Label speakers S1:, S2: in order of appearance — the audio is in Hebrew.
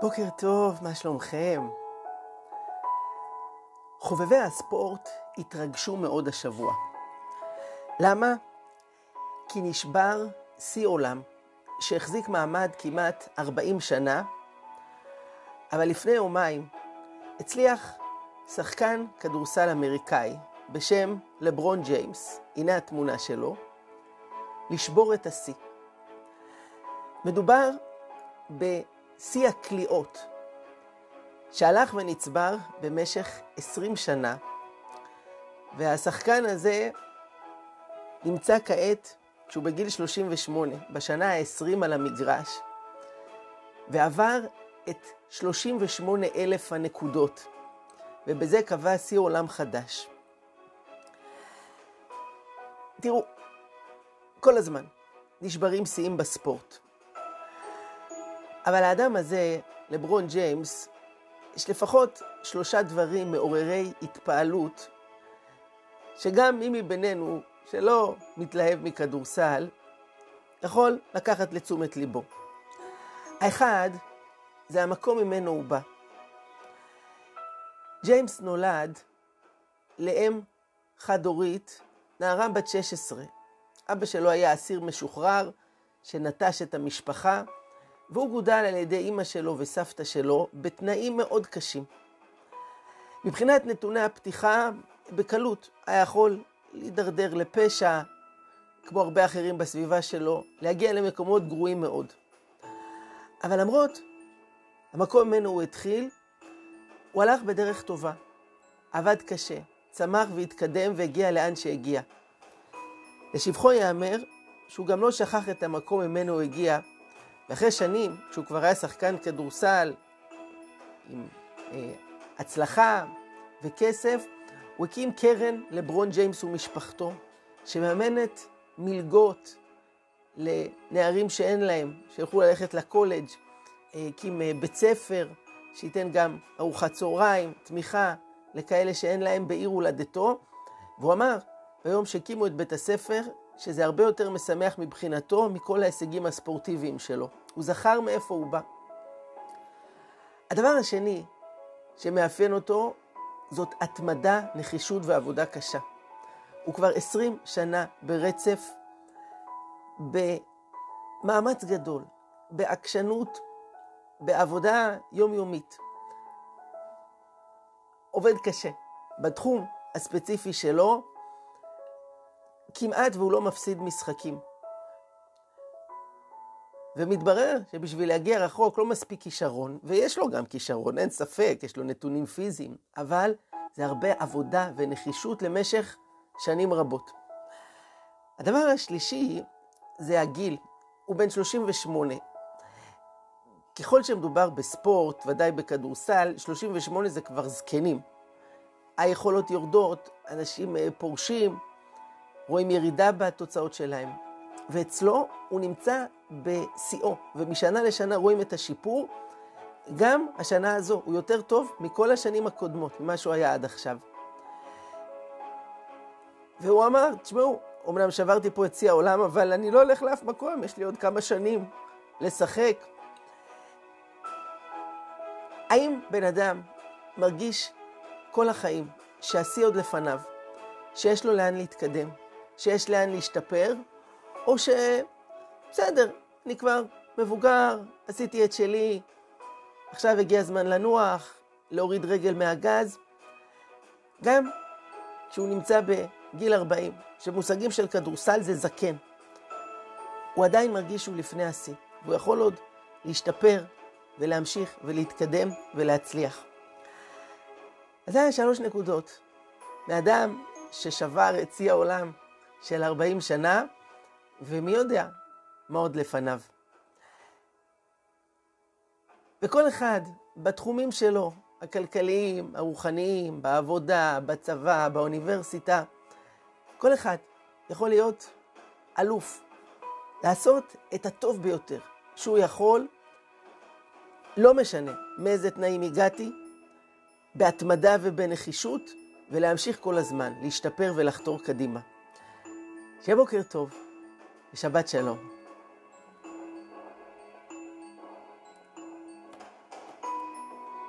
S1: בוקר טוב, מה שלומכם? חובבי הספורט התרגשו מאוד השבוע. למה? כי נשבר שיא עולם שהחזיק מעמד כמעט 40 שנה, אבל לפני יומיים הצליח שחקן כדורסל אמריקאי בשם לברון ג'יימס, הנה התמונה שלו, לשבור את השיא. מדובר בשיא הקליעות, שהלך ונצבר במשך 20 שנה, והשחקן הזה נמצא כעת, כשהוא בגיל 38, בשנה ה-20 על המגרש, ועבר את 38 אלף הנקודות, ובזה קבע שיא עולם חדש. תראו, כל הזמן נשברים שיאים בספורט. אבל האדם הזה, לברון ג'יימס, יש לפחות שלושה דברים מעוררי התפעלות, שגם מי מבינינו שלא מתלהב מכדורסל, יכול לקחת לתשומת ליבו. האחד, זה המקום ממנו הוא בא. ג'יימס נולד לאם חד-הורית, נערה בת 16. אבא שלו היה אסיר משוחרר שנטש את המשפחה, והוא גודל על ידי אימא שלו וסבתא שלו בתנאים מאוד קשים. מבחינת נתוני הפתיחה, בקלות היה יכול להידרדר לפשע, כמו הרבה אחרים בסביבה שלו, להגיע למקומות גרועים מאוד. אבל למרות המקום ממנו הוא התחיל, הוא הלך בדרך טובה, עבד קשה, צמח והתקדם והגיע לאן שהגיע. לשבחו ייאמר שהוא גם לא שכח את המקום ממנו הוא הגיע, ואחרי שנים, כשהוא כבר היה שחקן כדורסל עם אה, הצלחה וכסף, הוא הקים קרן לברון ג'יימס ומשפחתו, שמאמנת מלגות לנערים שאין להם, שיוכלו ללכת לקולג', הקים אה, בית ספר שייתן גם ארוחת צהריים, תמיכה לכאלה שאין להם בעיר הולדתו. והוא אמר, ביום שהקימו את בית הספר, שזה הרבה יותר משמח מבחינתו מכל ההישגים הספורטיביים שלו. הוא זכר מאיפה הוא בא. הדבר השני שמאפיין אותו זאת התמדה, נחישות ועבודה קשה. הוא כבר עשרים שנה ברצף, במאמץ גדול, בעקשנות, בעבודה יומיומית. עובד קשה. בתחום הספציפי שלו, כמעט והוא לא מפסיד משחקים. ומתברר שבשביל להגיע רחוק לא מספיק כישרון, ויש לו גם כישרון, אין ספק, יש לו נתונים פיזיים, אבל זה הרבה עבודה ונחישות למשך שנים רבות. הדבר השלישי זה הגיל, הוא בן 38. ככל שמדובר בספורט, ודאי בכדורסל, 38 זה כבר זקנים. היכולות יורדות, אנשים פורשים, רואים ירידה בתוצאות שלהם. ואצלו הוא נמצא בשיאו, ומשנה לשנה רואים את השיפור. גם השנה הזו הוא יותר טוב מכל השנים הקודמות, ממה שהוא היה עד עכשיו. והוא אמר, תשמעו, אמנם שברתי פה את שיא העולם, אבל אני לא הולך לאף מקום, יש לי עוד כמה שנים לשחק. האם בן אדם מרגיש כל החיים שהשיא עוד לפניו, שיש לו לאן להתקדם, שיש לאן להשתפר, או שבסדר, אני כבר מבוגר, עשיתי את שלי, עכשיו הגיע הזמן לנוח, להוריד רגל מהגז. גם כשהוא נמצא בגיל 40, שמושגים של כדורסל זה זקן, הוא עדיין מרגיש שהוא לפני השיא, והוא יכול עוד להשתפר ולהמשיך ולהתקדם ולהצליח. אז זה היה שלוש נקודות. מאדם ששבר את שיא העולם של 40 שנה, ומי יודע מה עוד לפניו. וכל אחד בתחומים שלו, הכלכליים, הרוחניים, בעבודה, בצבא, באוניברסיטה, כל אחד יכול להיות אלוף, לעשות את הטוב ביותר שהוא יכול, לא משנה מאיזה תנאים הגעתי, בהתמדה ובנחישות, ולהמשיך כל הזמן, להשתפר ולחתור קדימה. שיהיה בוקר טוב ושבת שלום.